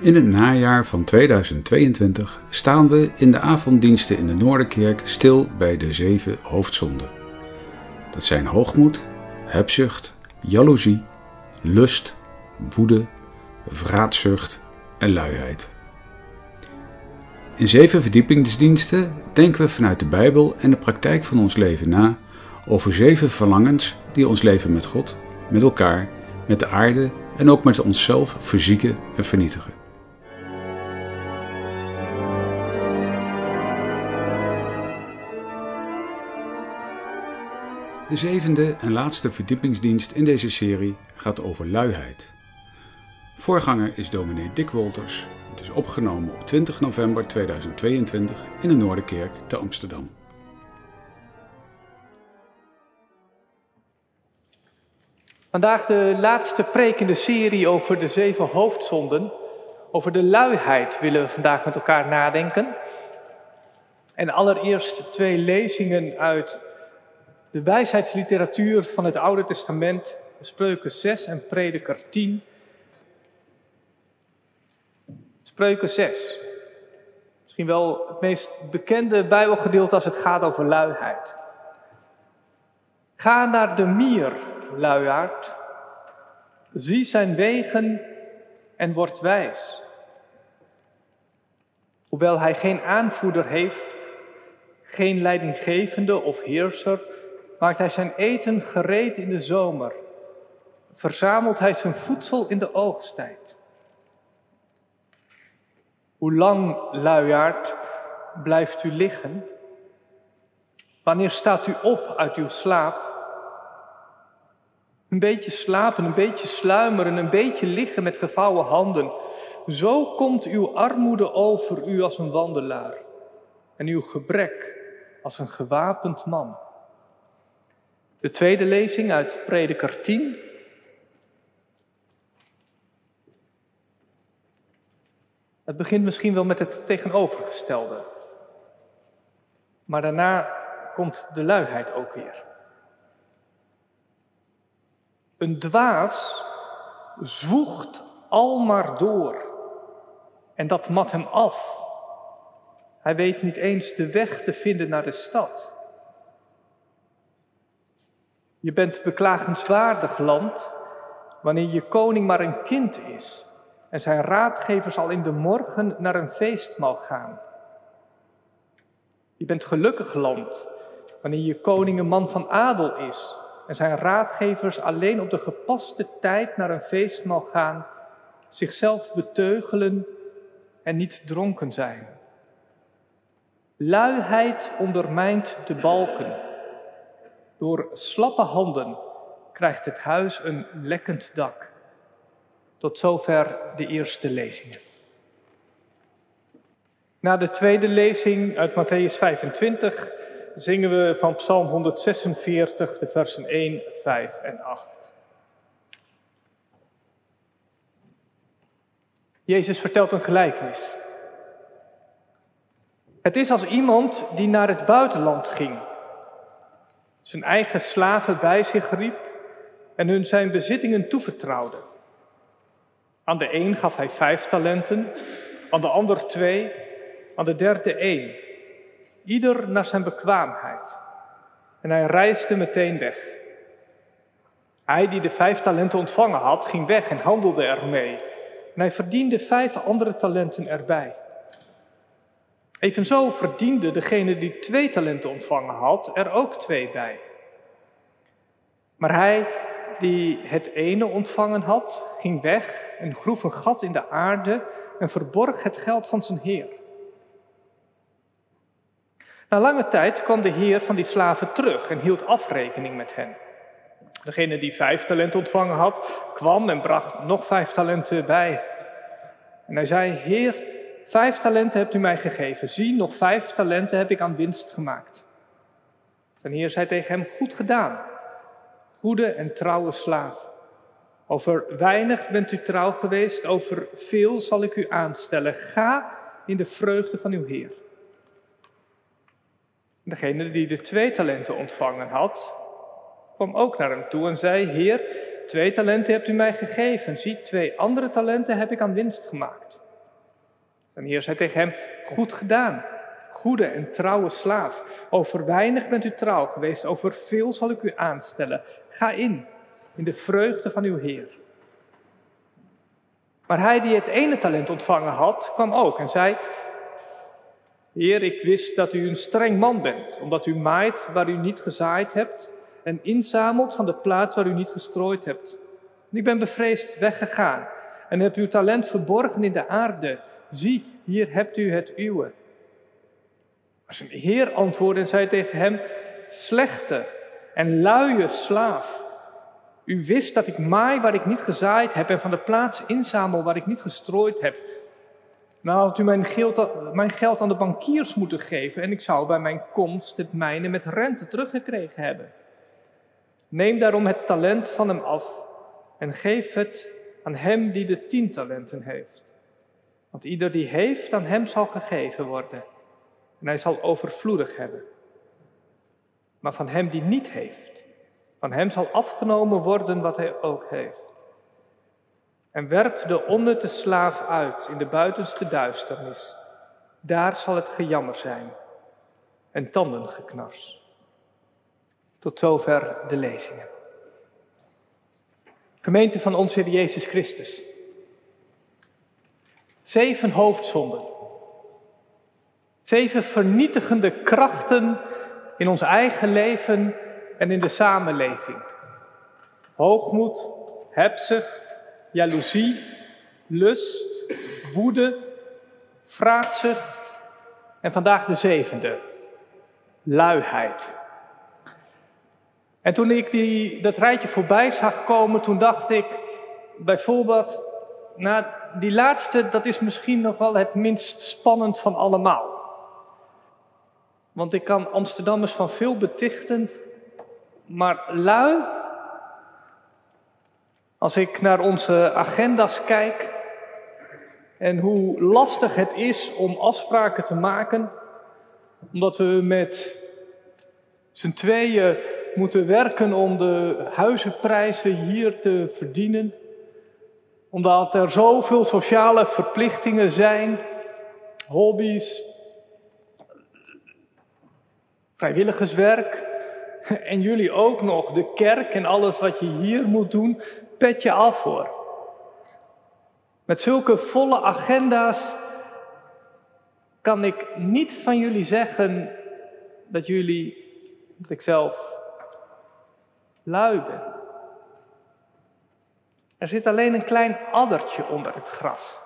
In het najaar van 2022 staan we in de avonddiensten in de Noorderkerk stil bij de zeven hoofdzonden. Dat zijn hoogmoed, hebzucht, jaloezie, lust, woede, vraatzucht en luiheid. In zeven verdiepingsdiensten denken we vanuit de Bijbel en de praktijk van ons leven na over zeven verlangens die ons leven met God, met elkaar, met de aarde en ook met onszelf verzieken en vernietigen. De zevende en laatste verdiepingsdienst in deze serie gaat over luiheid. Voorganger is dominee Dick Wolters. Het is opgenomen op 20 november 2022 in de Noorderkerk te Amsterdam. Vandaag de laatste preek in de serie over de zeven hoofdzonden. Over de luiheid willen we vandaag met elkaar nadenken. En allereerst twee lezingen uit de wijsheidsliteratuur van het Oude Testament, Spreuken 6 en Prediker 10. Spreuken 6. Misschien wel het meest bekende Bijbelgedeelte als het gaat over luiheid. Ga naar de mier, luiaard. Zie zijn wegen en word wijs. Hoewel hij geen aanvoerder heeft, geen leidinggevende of heerser, maakt hij zijn eten gereed in de zomer. Verzamelt hij zijn voedsel in de oogsttijd. Hoe lang, luiaard, blijft u liggen? Wanneer staat u op uit uw slaap? Een beetje slapen, een beetje sluimeren, een beetje liggen met gevouwen handen. Zo komt uw armoede over u als een wandelaar en uw gebrek als een gewapend man. De tweede lezing uit Prediker 10. Het begint misschien wel met het tegenovergestelde. Maar daarna komt de luiheid ook weer. Een dwaas zwoegt al maar door. En dat mat hem af. Hij weet niet eens de weg te vinden naar de stad. Je bent beklagenswaardig land wanneer je koning maar een kind is en zijn raadgevers al in de morgen naar een feestmaal gaan. Je bent gelukkig land wanneer je koning een man van adel is en zijn raadgevers alleen op de gepaste tijd naar een feestmaal gaan, zichzelf beteugelen en niet dronken zijn. Luiheid ondermijnt de balken. Door slappe handen krijgt het huis een lekkend dak. Tot zover de eerste lezingen. Na de tweede lezing uit Matthäus 25 zingen we van Psalm 146, de versen 1, 5 en 8. Jezus vertelt een gelijkenis. Het is als iemand die naar het buitenland ging, zijn eigen slaven bij zich riep en hun zijn bezittingen toevertrouwde. Aan de een gaf hij vijf talenten, aan de ander twee, aan de derde één ieder naar zijn bekwaamheid. En hij reisde meteen weg. Hij die de vijf talenten ontvangen had, ging weg en handelde ermee. En hij verdiende vijf andere talenten erbij. Evenzo verdiende degene die twee talenten ontvangen had er ook twee bij. Maar hij die het ene ontvangen had, ging weg en groef een gat in de aarde en verborg het geld van zijn heer. Na lange tijd kwam de heer van die slaven terug en hield afrekening met hen. Degene die vijf talenten ontvangen had, kwam en bracht nog vijf talenten bij. En hij zei, Heer, vijf talenten hebt u mij gegeven. Zie, nog vijf talenten heb ik aan winst gemaakt. Zijn heer zei tegen hem, goed gedaan, goede en trouwe slaaf. Over weinig bent u trouw geweest, over veel zal ik u aanstellen. Ga in de vreugde van uw heer. Degene die de twee talenten ontvangen had, kwam ook naar hem toe en zei: Heer, twee talenten hebt u mij gegeven. Zie, twee andere talenten heb ik aan winst gemaakt. Zijn heer zei tegen hem, goed gedaan, goede en trouwe slaaf. Over weinig bent u trouw geweest, over veel zal ik u aanstellen. Ga in, in de vreugde van uw Heer. Maar hij die het ene talent ontvangen had, kwam ook en zei: Heer, ik wist dat u een streng man bent, omdat u maait waar u niet gezaaid hebt en inzamelt van de plaats waar u niet gestrooid hebt. ik ben bevreesd weggegaan en heb uw talent verborgen in de aarde. Zie, hier hebt u het uwe. Zijn heer antwoordde en zei tegen hem, slechte en luie slaaf. U wist dat ik maai waar ik niet gezaaid heb en van de plaats inzamel waar ik niet gestrooid heb. Nou had u mijn geld, mijn geld aan de bankiers moeten geven en ik zou bij mijn komst het mijne met rente teruggekregen hebben. Neem daarom het talent van hem af en geef het aan hem die de tien talenten heeft. Want ieder die heeft, aan hem zal gegeven worden en hij zal overvloedig hebben. Maar van hem die niet heeft, van hem zal afgenomen worden wat hij ook heeft. En werp de onnutte slaaf uit in de buitenste duisternis. Daar zal het gejammer zijn en tandengeknars. Tot zover de lezingen. Gemeente van onze Heer Jezus Christus. Zeven hoofdzonden. Zeven vernietigende krachten in ons eigen leven en in de samenleving. Hoogmoed, hebzucht, jaloezie, lust, woede, vraatzucht en vandaag de zevende, luiheid. En toen ik die, dat rijtje voorbij zag komen, toen dacht ik bijvoorbeeld, nou, die laatste, dat is misschien nog wel het minst spannend van allemaal. Want ik kan Amsterdammers van veel betichten, maar lui, als ik naar onze agenda's kijk en hoe lastig het is om afspraken te maken, omdat we met z'n tweeën moeten werken om de huizenprijzen hier te verdienen, omdat er zoveel sociale verplichtingen zijn, hobby's, vrijwilligerswerk en jullie ook nog de kerk en alles wat je hier moet doen, pet je af voor. Met zulke volle agenda's kan ik niet van jullie zeggen dat jullie, dat ik zelf lui ben. Er zit alleen een klein addertje onder het gras.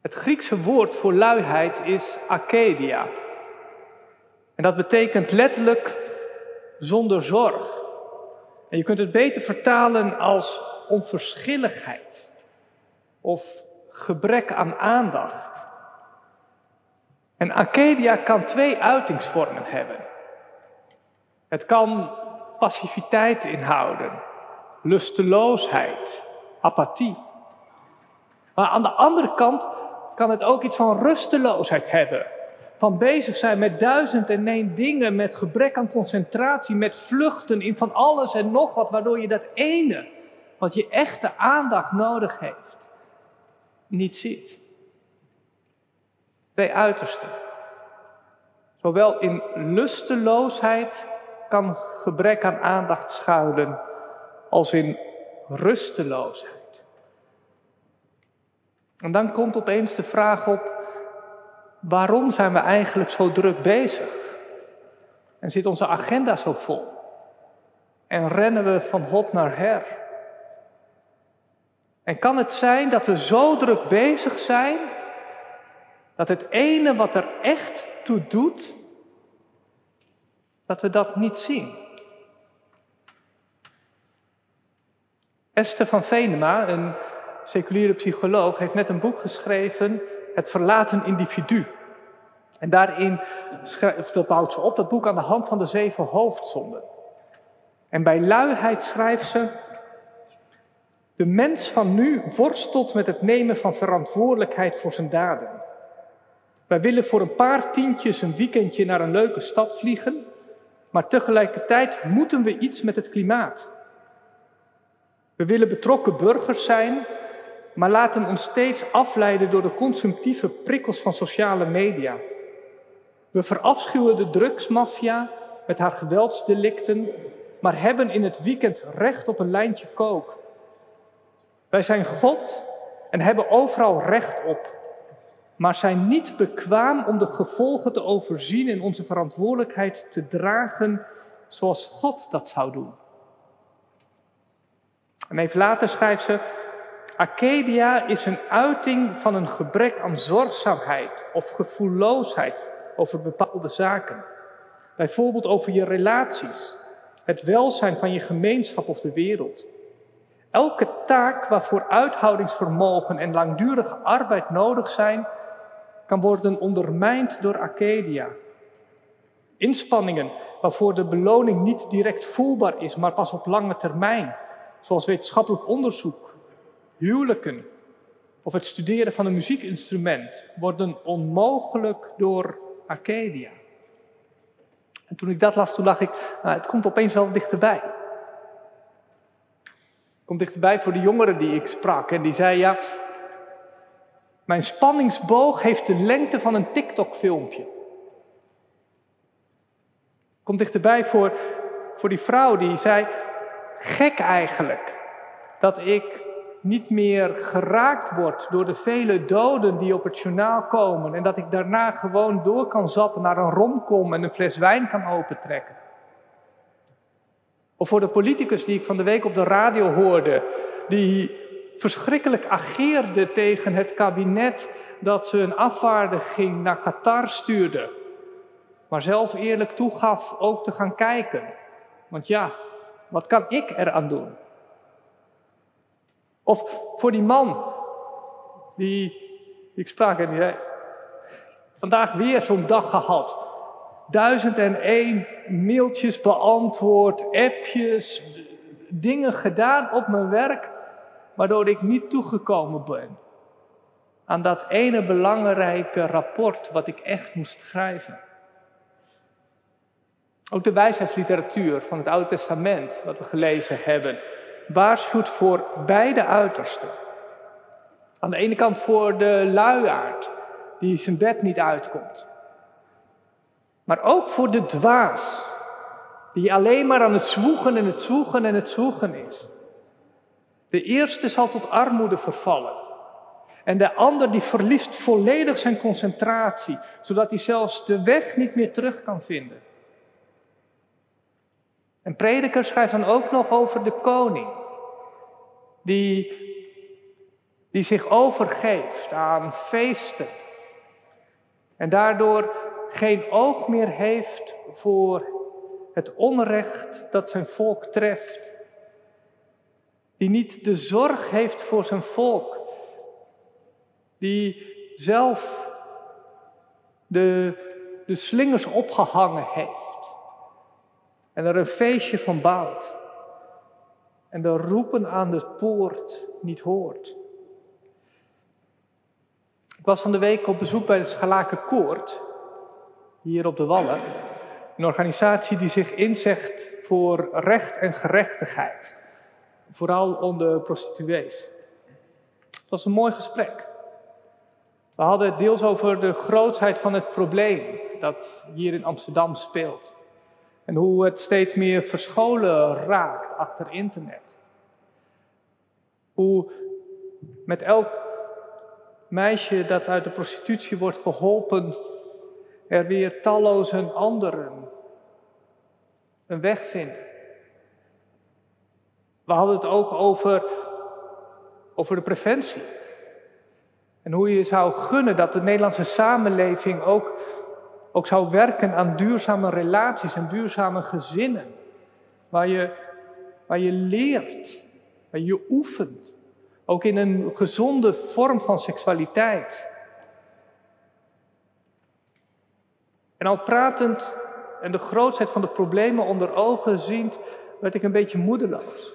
Het Griekse woord voor luiheid is akedia. En dat betekent letterlijk zonder zorg. En je kunt het beter vertalen als onverschilligheid of gebrek aan aandacht. En akedia kan twee uitingsvormen hebben. Het kan passiviteit inhouden, lusteloosheid, apathie. Maar aan de andere kant kan het ook iets van rusteloosheid hebben. Van bezig zijn met duizend en één dingen, met gebrek aan concentratie, met vluchten in van alles en nog wat, waardoor je dat ene, wat je echte aandacht nodig heeft, niet ziet. Twee uitersten. Zowel in lusteloosheid kan gebrek aan aandacht schuilen als in rusteloosheid. En dan komt opeens de vraag op, waarom zijn we eigenlijk zo druk bezig? En zit onze agenda zo vol? En rennen we van hot naar her? En kan het zijn dat we zo druk bezig zijn, dat het ene wat er echt toe doet, dat we dat niet zien. Esther van Venema, een seculiere psycholoog, heeft net een boek geschreven, Het verlaten individu. En daarin bouwt ze op dat boek aan de hand van de zeven hoofdzonden. En bij luiheid schrijft ze, de mens van nu worstelt met het nemen van verantwoordelijkheid voor zijn daden. Wij willen voor een paar tientjes een weekendje naar een leuke stad vliegen, maar tegelijkertijd moeten we iets met het klimaat. We willen betrokken burgers zijn, maar laten ons steeds afleiden door de consumptieve prikkels van sociale media. We verafschuwen de drugsmafia met haar geweldsdelicten, maar hebben in het weekend recht op een lijntje kook. Wij zijn God en hebben overal recht op, maar zijn niet bekwaam om de gevolgen te overzien en onze verantwoordelijkheid te dragen zoals God dat zou doen. En even later schrijft ze, Arcadia is een uiting van een gebrek aan zorgzaamheid of gevoelloosheid over bepaalde zaken. Bijvoorbeeld over je relaties, het welzijn van je gemeenschap of de wereld. Elke taak waarvoor uithoudingsvermogen en langdurige arbeid nodig zijn, kan worden ondermijnd door Arcadia. Inspanningen waarvoor de beloning niet direct voelbaar is, maar pas op lange termijn, zoals wetenschappelijk onderzoek, huwelijken of het studeren van een muziekinstrument, worden onmogelijk door Arcadia. En toen ik dat las, toen dacht ik, nou, het komt opeens wel dichterbij. Het komt dichterbij voor de jongeren die ik sprak. En die zei, ja, mijn spanningsboog heeft de lengte van een TikTok-filmpje. Komt dichterbij voor, voor die vrouw die zei, gek eigenlijk dat ik niet meer geraakt word door de vele doden die op het journaal komen en dat ik daarna gewoon door kan zappen naar een romkom en een fles wijn kan opentrekken. Of voor de politicus die ik van de week op de radio hoorde, die verschrikkelijk ageerde tegen het kabinet dat ze een afvaardiging naar Qatar stuurde, maar zelf eerlijk toegaf ook te gaan kijken. Want ja, wat kan ik eraan doen? Of voor die man die, die ik sprak en die vandaag weer zo'n dag gehad. Duizend en één mailtjes beantwoord, appjes, dingen gedaan op mijn werk, waardoor ik niet toegekomen ben aan dat ene belangrijke rapport wat ik echt moest schrijven. Ook de wijsheidsliteratuur van het Oude Testament, wat we gelezen hebben, waarschuwt voor beide uitersten. Aan de ene kant voor de luiaard, die zijn bed niet uitkomt. Maar ook voor de dwaas, die alleen maar aan het zwoegen en het zwoegen en het zwoegen is. De eerste zal tot armoede vervallen. En de ander die verliest volledig zijn concentratie, zodat hij zelfs de weg niet meer terug kan vinden. En prediker schrijft dan ook nog over de koning, die, die zich overgeeft aan feesten en daardoor geen oog meer heeft voor het onrecht dat zijn volk treft. Die niet de zorg heeft voor zijn volk. Die zelf de, de slingers opgehangen heeft. En er een feestje van bouwt. En de roepen aan de poort niet hoort. Ik was van de week op bezoek bij de Schalaken Koord, hier op de Wallen. Een organisatie die zich inzegt voor recht en gerechtigheid. Vooral onder prostituees. Het was een mooi gesprek. We hadden het deels over de grootheid van het probleem dat hier in Amsterdam speelt. En hoe het steeds meer verscholen raakt achter internet. Hoe met elk meisje dat uit de prostitutie wordt geholpen, er weer talloze anderen een weg vinden. We hadden het ook over, over de preventie. En hoe je zou gunnen dat de Nederlandse samenleving ook ook zou werken aan duurzame relaties en duurzame gezinnen. Waar je, waar je leert, waar je oefent. Ook in een gezonde vorm van seksualiteit. En al pratend en de grootheid van de problemen onder ogen ziend, werd ik een beetje moedeloos.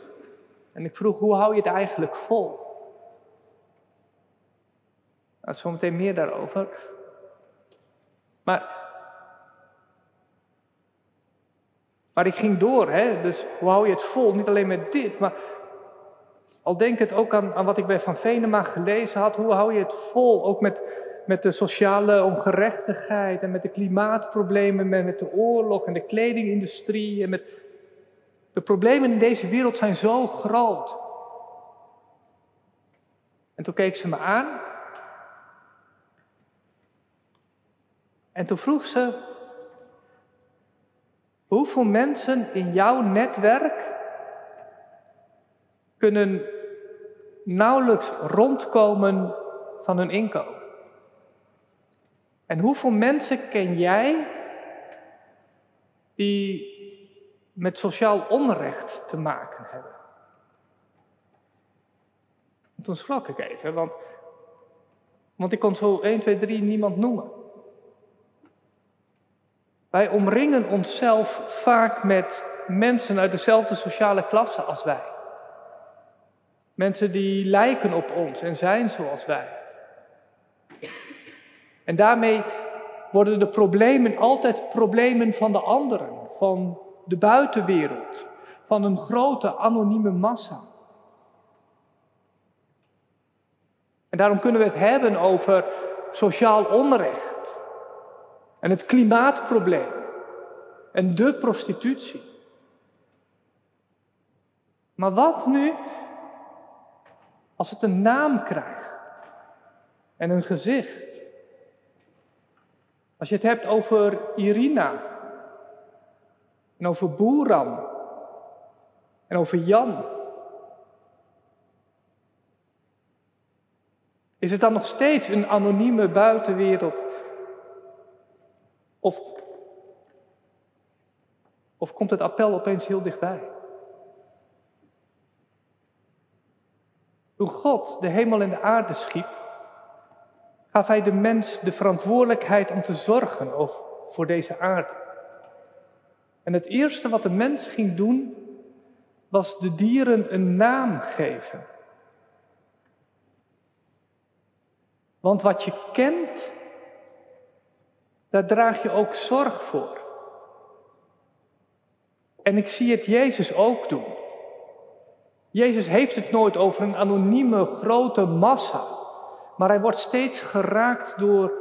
En ik vroeg, hoe hou je het eigenlijk vol? Nou, zometeen meer daarover. Maar Maar ik ging door, hè? dus hoe hou je het vol? Niet alleen met dit, maar Al denk het ook aan, aan wat ik bij Van Venema gelezen had. Hoe hou je het vol? Ook met, met de sociale ongerechtigheid en met de klimaatproblemen, met, met de oorlog en de kledingindustrie. En met... De problemen in deze wereld zijn zo groot. En toen keek ze me aan. En toen vroeg ze: Hoeveel mensen in jouw netwerk kunnen nauwelijks rondkomen van hun inkomen? En hoeveel mensen ken jij die met sociaal onrecht te maken hebben? En toen schrok ik even, want, want ik kon zo 1, 2, 3 niemand noemen. Wij omringen onszelf vaak met mensen uit dezelfde sociale klasse als wij. Mensen die lijken op ons en zijn zoals wij. En daarmee worden de problemen altijd problemen van de anderen, van de buitenwereld, van een grote anonieme massa. En daarom kunnen we het hebben over sociaal onrecht en het klimaatprobleem en de prostitutie. Maar wat nu als het een naam krijgt en een gezicht? Als je het hebt over Irina en over Boeran en over Jan. Is het dan nog steeds een anonieme buitenwereld of, of komt het appel opeens heel dichtbij? Toen God de hemel en de aarde schiep, gaf hij de mens de verantwoordelijkheid om te zorgen voor deze aarde. En het eerste wat de mens ging doen, was de dieren een naam geven. Want wat je kent, daar draag je ook zorg voor. En ik zie het Jezus ook doen. Jezus heeft het nooit over een anonieme grote massa, maar hij wordt steeds geraakt door,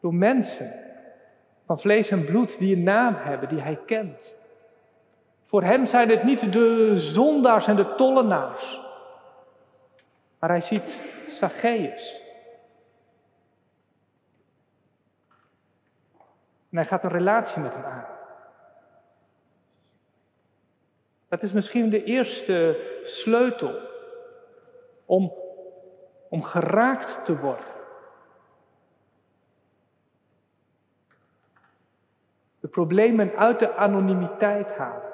door mensen van vlees en bloed die een naam hebben, die hij kent. Voor hem zijn het niet de zondaars en de tollenaars, maar hij ziet Zacchaeus. En hij gaat een relatie met hem aan. Dat is misschien de eerste sleutel om, om geraakt te worden. De problemen uit de anonimiteit halen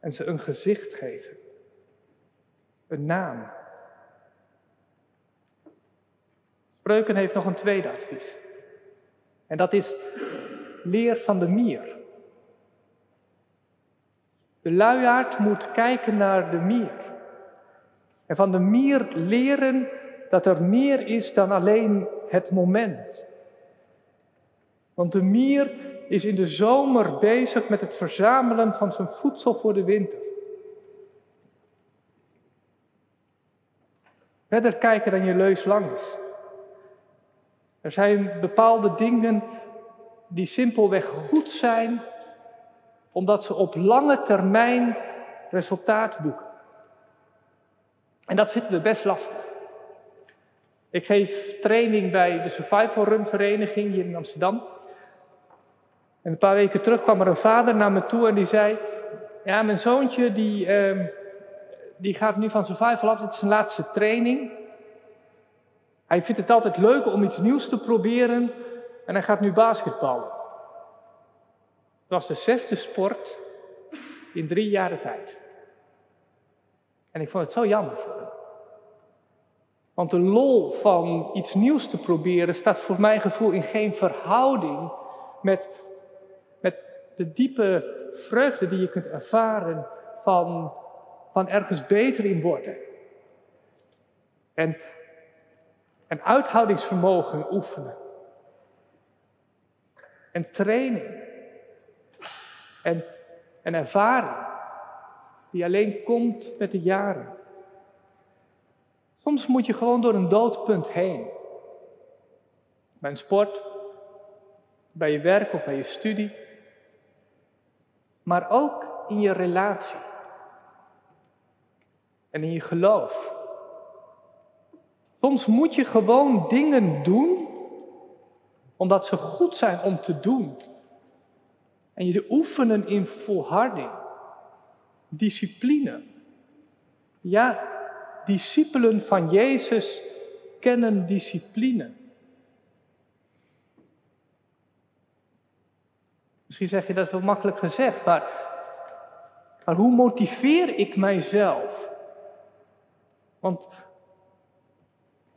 en ze een gezicht geven, een naam. Spreuken heeft nog een tweede advies. En dat is leer van de mier. De luiaard moet kijken naar de mier. En van de mier leren dat er meer is dan alleen het moment. Want de mier is in de zomer bezig met het verzamelen van zijn voedsel voor de winter. Verder kijken dan je leus lang is. Er zijn bepaalde dingen die simpelweg goed zijn, omdat ze op lange termijn resultaat boeken. En dat vinden we best lastig. Ik geef training bij de Survival Run Vereniging hier in Amsterdam. En een paar weken terug kwam er een vader naar me toe en die zei: Ja, mijn zoontje die, uh, die gaat nu van Survival af, dit is zijn laatste training. Hij vindt het altijd leuk om iets nieuws te proberen en hij gaat nu basketballen. Het was de zesde sport in drie jaar tijd. En ik vond het zo jammer voor hem. Want de lol van iets nieuws te proberen staat voor mijn gevoel in geen verhouding met, met de diepe vreugde die je kunt ervaren van, van ergens beter in worden. En en uithoudingsvermogen oefenen. En training. En, en ervaring. die alleen komt met de jaren. Soms moet je gewoon door een doodpunt heen. Bij een sport, bij je werk of bij je studie. Maar ook in je relatie. En in je geloof. Soms moet je gewoon dingen doen omdat ze goed zijn om te doen. En je oefenen in volharding, discipline. Ja, discipelen van Jezus kennen discipline. Misschien zeg je dat is wel makkelijk gezegd, maar, maar hoe motiveer ik mijzelf? Want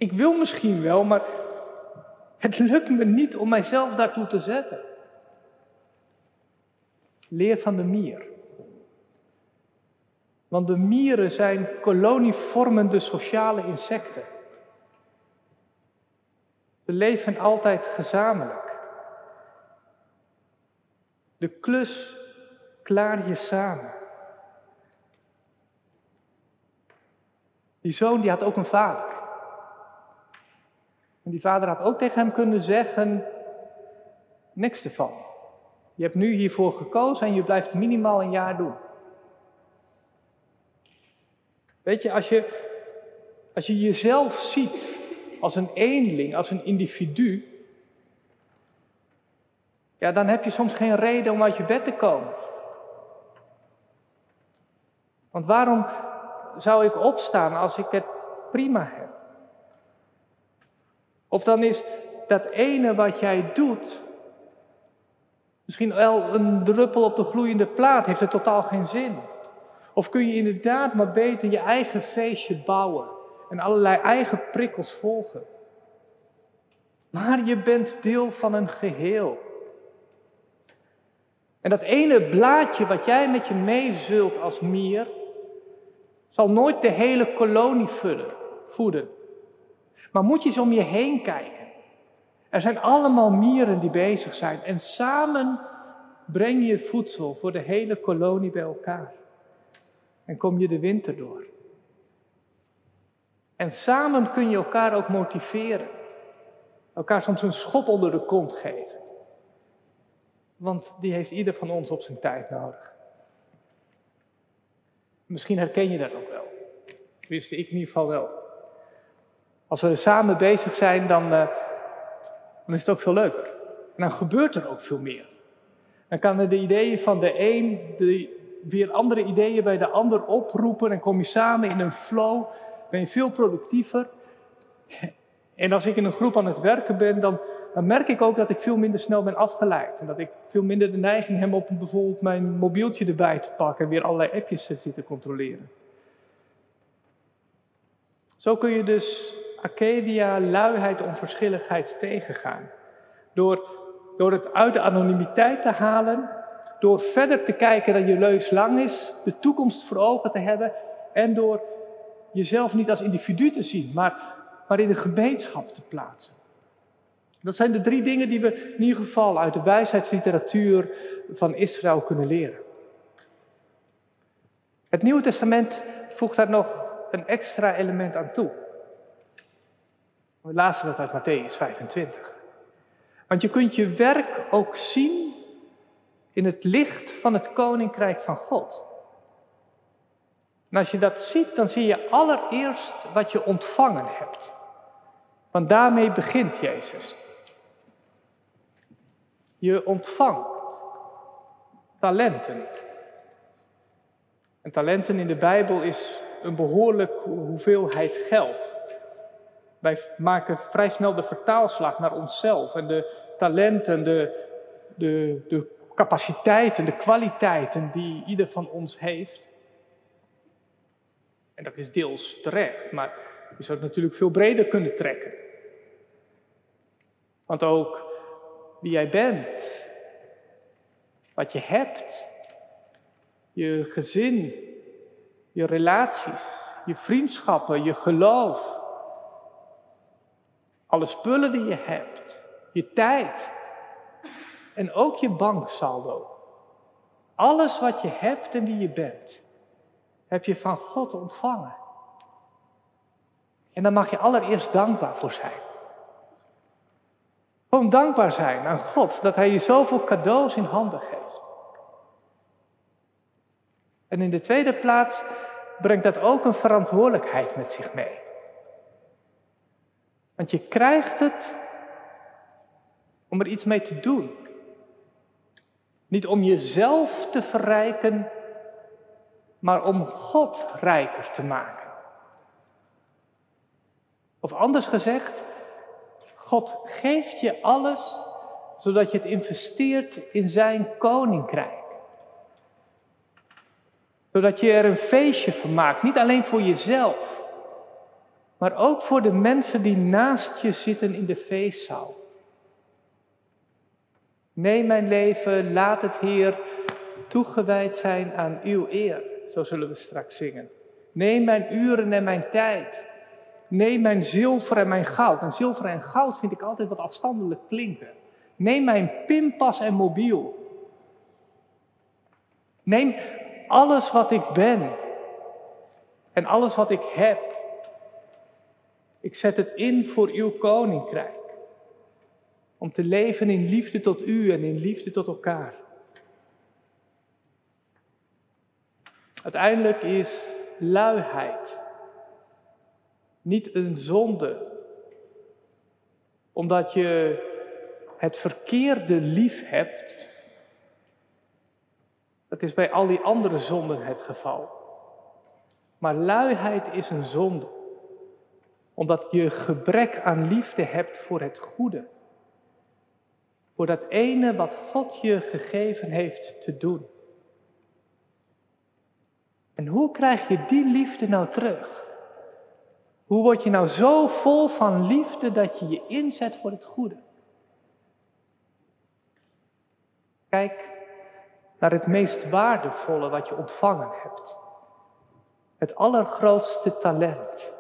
ik wil misschien wel, maar het lukt me niet om mijzelf daartoe te zetten. Leer van de mier. Want de mieren zijn kolonievormende sociale insecten. Ze leven altijd gezamenlijk. De klus klaar je samen. Die zoon die had ook een vader. En die vader had ook tegen hem kunnen zeggen: niks ervan. Je hebt nu hiervoor gekozen en je blijft minimaal een jaar doen. Weet je, als je, als je jezelf ziet als een eenling, als een individu, ja, dan heb je soms geen reden om uit je bed te komen. Want waarom zou ik opstaan als ik het prima heb? Of dan is dat ene wat jij doet, misschien wel een druppel op de gloeiende plaat, heeft het totaal geen zin. Of kun je inderdaad maar beter je eigen feestje bouwen en allerlei eigen prikkels volgen. Maar je bent deel van een geheel. En dat ene blaadje wat jij met je meezult als mier, zal nooit de hele kolonie voeden. Maar moet je eens om je heen kijken. Er zijn allemaal mieren die bezig zijn en samen breng je voedsel voor de hele kolonie bij elkaar en kom je de winter door. En samen kun je elkaar ook motiveren. Elkaar soms een schop onder de kont geven. Want die heeft ieder van ons op zijn tijd nodig. Misschien herken je dat ook wel. Wist ik in ieder geval wel. Als we samen bezig zijn, dan, uh, dan is het ook veel leuker. En dan gebeurt er ook veel meer. Dan kan de ideeën van de een de weer andere ideeën bij de ander oproepen en kom je samen in een flow, ben je veel productiever. En als ik in een groep aan het werken ben, dan, dan merk ik ook dat ik veel minder snel ben afgeleid. En dat ik veel minder de neiging heb om bijvoorbeeld mijn mobieltje erbij te pakken en weer allerlei appjes te zitten controleren. Zo kun je dus Arcadia, luiheid, onverschilligheid tegengaan. Door, door het uit de anonimiteit te halen door verder te kijken dat je leus lang is, de toekomst voor ogen te hebben en door jezelf niet als individu te zien, maar, maar in een gemeenschap te plaatsen. Dat zijn de drie dingen die we in ieder geval uit de wijsheidsliteratuur van Israël kunnen leren. Het Nieuwe Testament voegt daar nog een extra element aan toe. We lazen dat uit Matthäus 25. Want je kunt je werk ook zien in het licht van het koninkrijk van God. En als je dat ziet, dan zie je allereerst wat je ontvangen hebt. Want daarmee begint Jezus. Je ontvangt talenten. En talenten in de Bijbel is een behoorlijk hoeveelheid geld. Wij maken vrij snel de vertaalslag naar onszelf en de talenten, de, de, de capaciteiten, de kwaliteiten die ieder van ons heeft. En dat is deels terecht, maar je zou het natuurlijk veel breder kunnen trekken. Want ook wie jij bent, wat je hebt, je gezin, je relaties, je vriendschappen, je geloof, alle spullen die je hebt, je tijd, en ook je banksaldo. Alles wat je hebt en wie je bent, heb je van God ontvangen. En daar mag je allereerst dankbaar voor zijn. Gewoon dankbaar zijn aan God dat Hij je zoveel cadeaus in handen geeft. En in de tweede plaats brengt dat ook een verantwoordelijkheid met zich mee. Want je krijgt het om er iets mee te doen. Niet om jezelf te verrijken, maar om God rijker te maken. Of anders gezegd, God geeft je alles zodat je het investeert in zijn koninkrijk. Zodat je er een feestje van maakt, niet alleen voor jezelf, maar ook voor de mensen die naast je zitten in de feestzaal. Nee, mijn leven, laat het Heer toegewijd zijn aan uw eer, zo zullen we straks zingen. Neem mijn uren en mijn tijd. Neem mijn zilver en mijn goud. En zilver en goud vind ik altijd wat afstandelijk klinken. Neem mijn pinpas en mobiel. Neem alles wat ik ben en alles wat ik heb. Ik zet het in voor uw koninkrijk. Om te leven in liefde tot u en in liefde tot elkaar. Uiteindelijk is luiheid niet een zonde, omdat je het verkeerde lief hebt. Dat is bij al die andere zonden het geval. Maar luiheid is een zonde, omdat je gebrek aan liefde hebt voor het goede. Voor dat ene wat God je gegeven heeft te doen. En hoe krijg je die liefde nou terug? Hoe word je nou zo vol van liefde dat je je inzet voor het goede? Kijk naar het meest waardevolle wat je ontvangen hebt. Het allergrootste talent.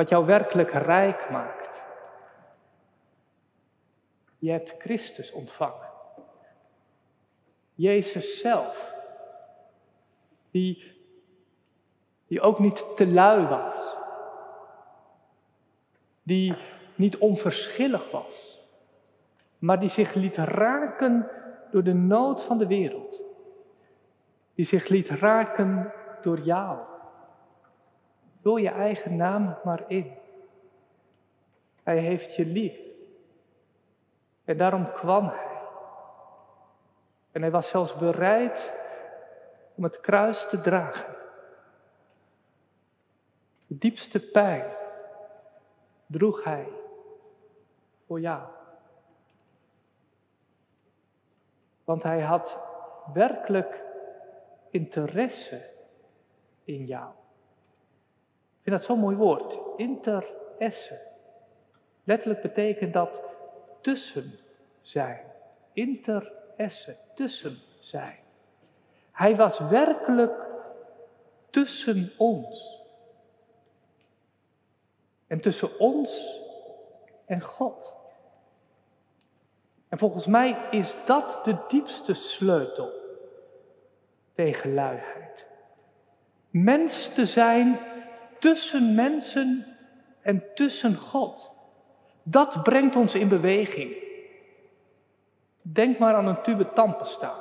Wat jou werkelijk rijk maakt. Je hebt Christus ontvangen. Jezus zelf. Die die ook niet te lui was, die niet onverschillig was, maar die zich liet raken door de nood van de wereld, die zich liet raken door jou. Vul je eigen naam maar in. Hij heeft je lief. En daarom kwam hij. En hij was zelfs bereid om het kruis te dragen. De diepste pijn droeg hij voor jou. Want hij had werkelijk interesse in jou. Vind dat zo'n mooi woord, interesse. Letterlijk betekent dat tussen zijn. Interesse, tussen zijn. Hij was werkelijk tussen ons. En tussen ons en God. En volgens mij is dat de diepste sleutel tegen luiheid. Mens te zijn tussen mensen en tussen God. Dat brengt ons in beweging. Denk maar aan een tube tandpasta.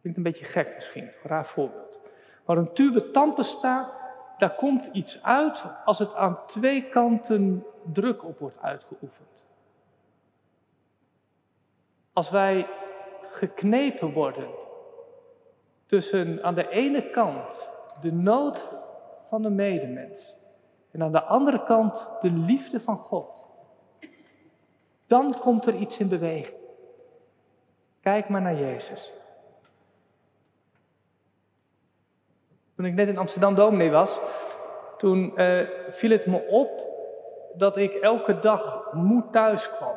Klinkt een beetje gek misschien, een raar voorbeeld. Maar een tube tandpasta daar komt iets uit als het aan twee kanten druk op wordt uitgeoefend. Als wij geknepen worden tussen aan de ene kant de nood van de medemens en aan de andere kant de liefde van God, dan komt er iets in beweging. Kijk maar naar Jezus. Toen ik net in Amsterdam dominee was, toen uh, viel het me op dat ik elke dag moe thuis kwam.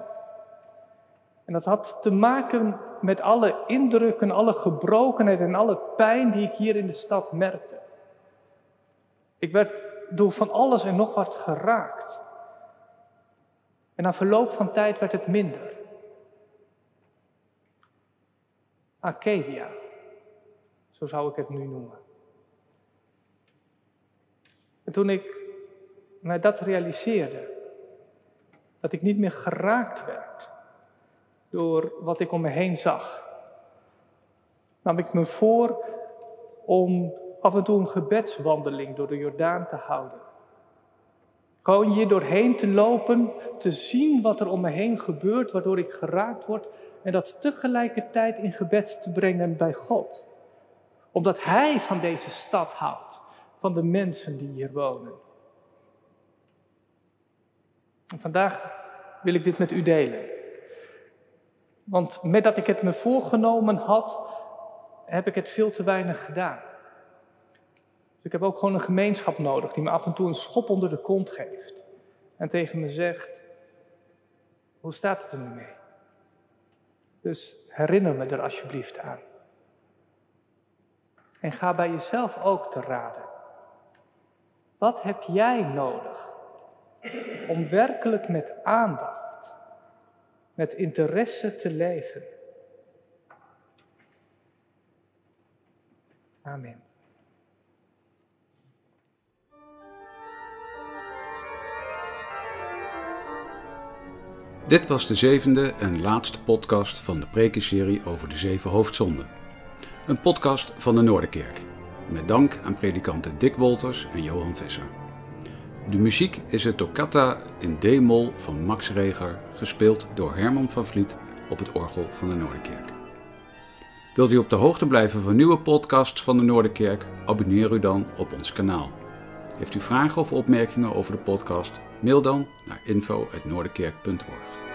En dat had te maken met alle indrukken, alle gebrokenheid en alle pijn die ik hier in de stad merkte. Ik werd door van alles en nog wat geraakt. En na verloop van tijd werd het minder. Zo zou ik het nu noemen. En toen ik mij dat realiseerde, dat ik niet meer geraakt werd door wat ik om me heen zag, nam ik me voor om af en toe een gebedswandeling door de Jordaan te houden. Gewoon hier doorheen te lopen, te zien wat er om me heen gebeurt, waardoor ik geraakt word en dat tegelijkertijd in gebed te brengen bij God. Omdat Hij van deze stad houdt, van de mensen die hier wonen. En vandaag wil ik dit met u delen. Want met dat ik het me voorgenomen had, heb ik het veel te weinig gedaan. Dus ik heb ook gewoon een gemeenschap nodig die me af en toe een schop onder de kont geeft. En tegen me zegt, hoe staat het er nu mee? Dus herinner me er alsjeblieft aan. En ga bij jezelf ook te raden. Wat heb jij nodig om werkelijk met aandacht, met interesse te leven? Amen. Dit was de zevende en laatste podcast van de prekenserie over de zeven hoofdzonden. Een podcast van de Noorderkerk. Met dank aan predikanten Dick Wolters en Johan Visser. De muziek is het toccata in D-mol van Max Reger, gespeeld door Herman van Vliet op het orgel van de Noorderkerk. Wilt u op de hoogte blijven van nieuwe podcasts van de Noorderkerk? Abonneer u dan op ons kanaal. Heeft u vragen of opmerkingen over de podcast? Mail dan naar info.noorderkerk.org.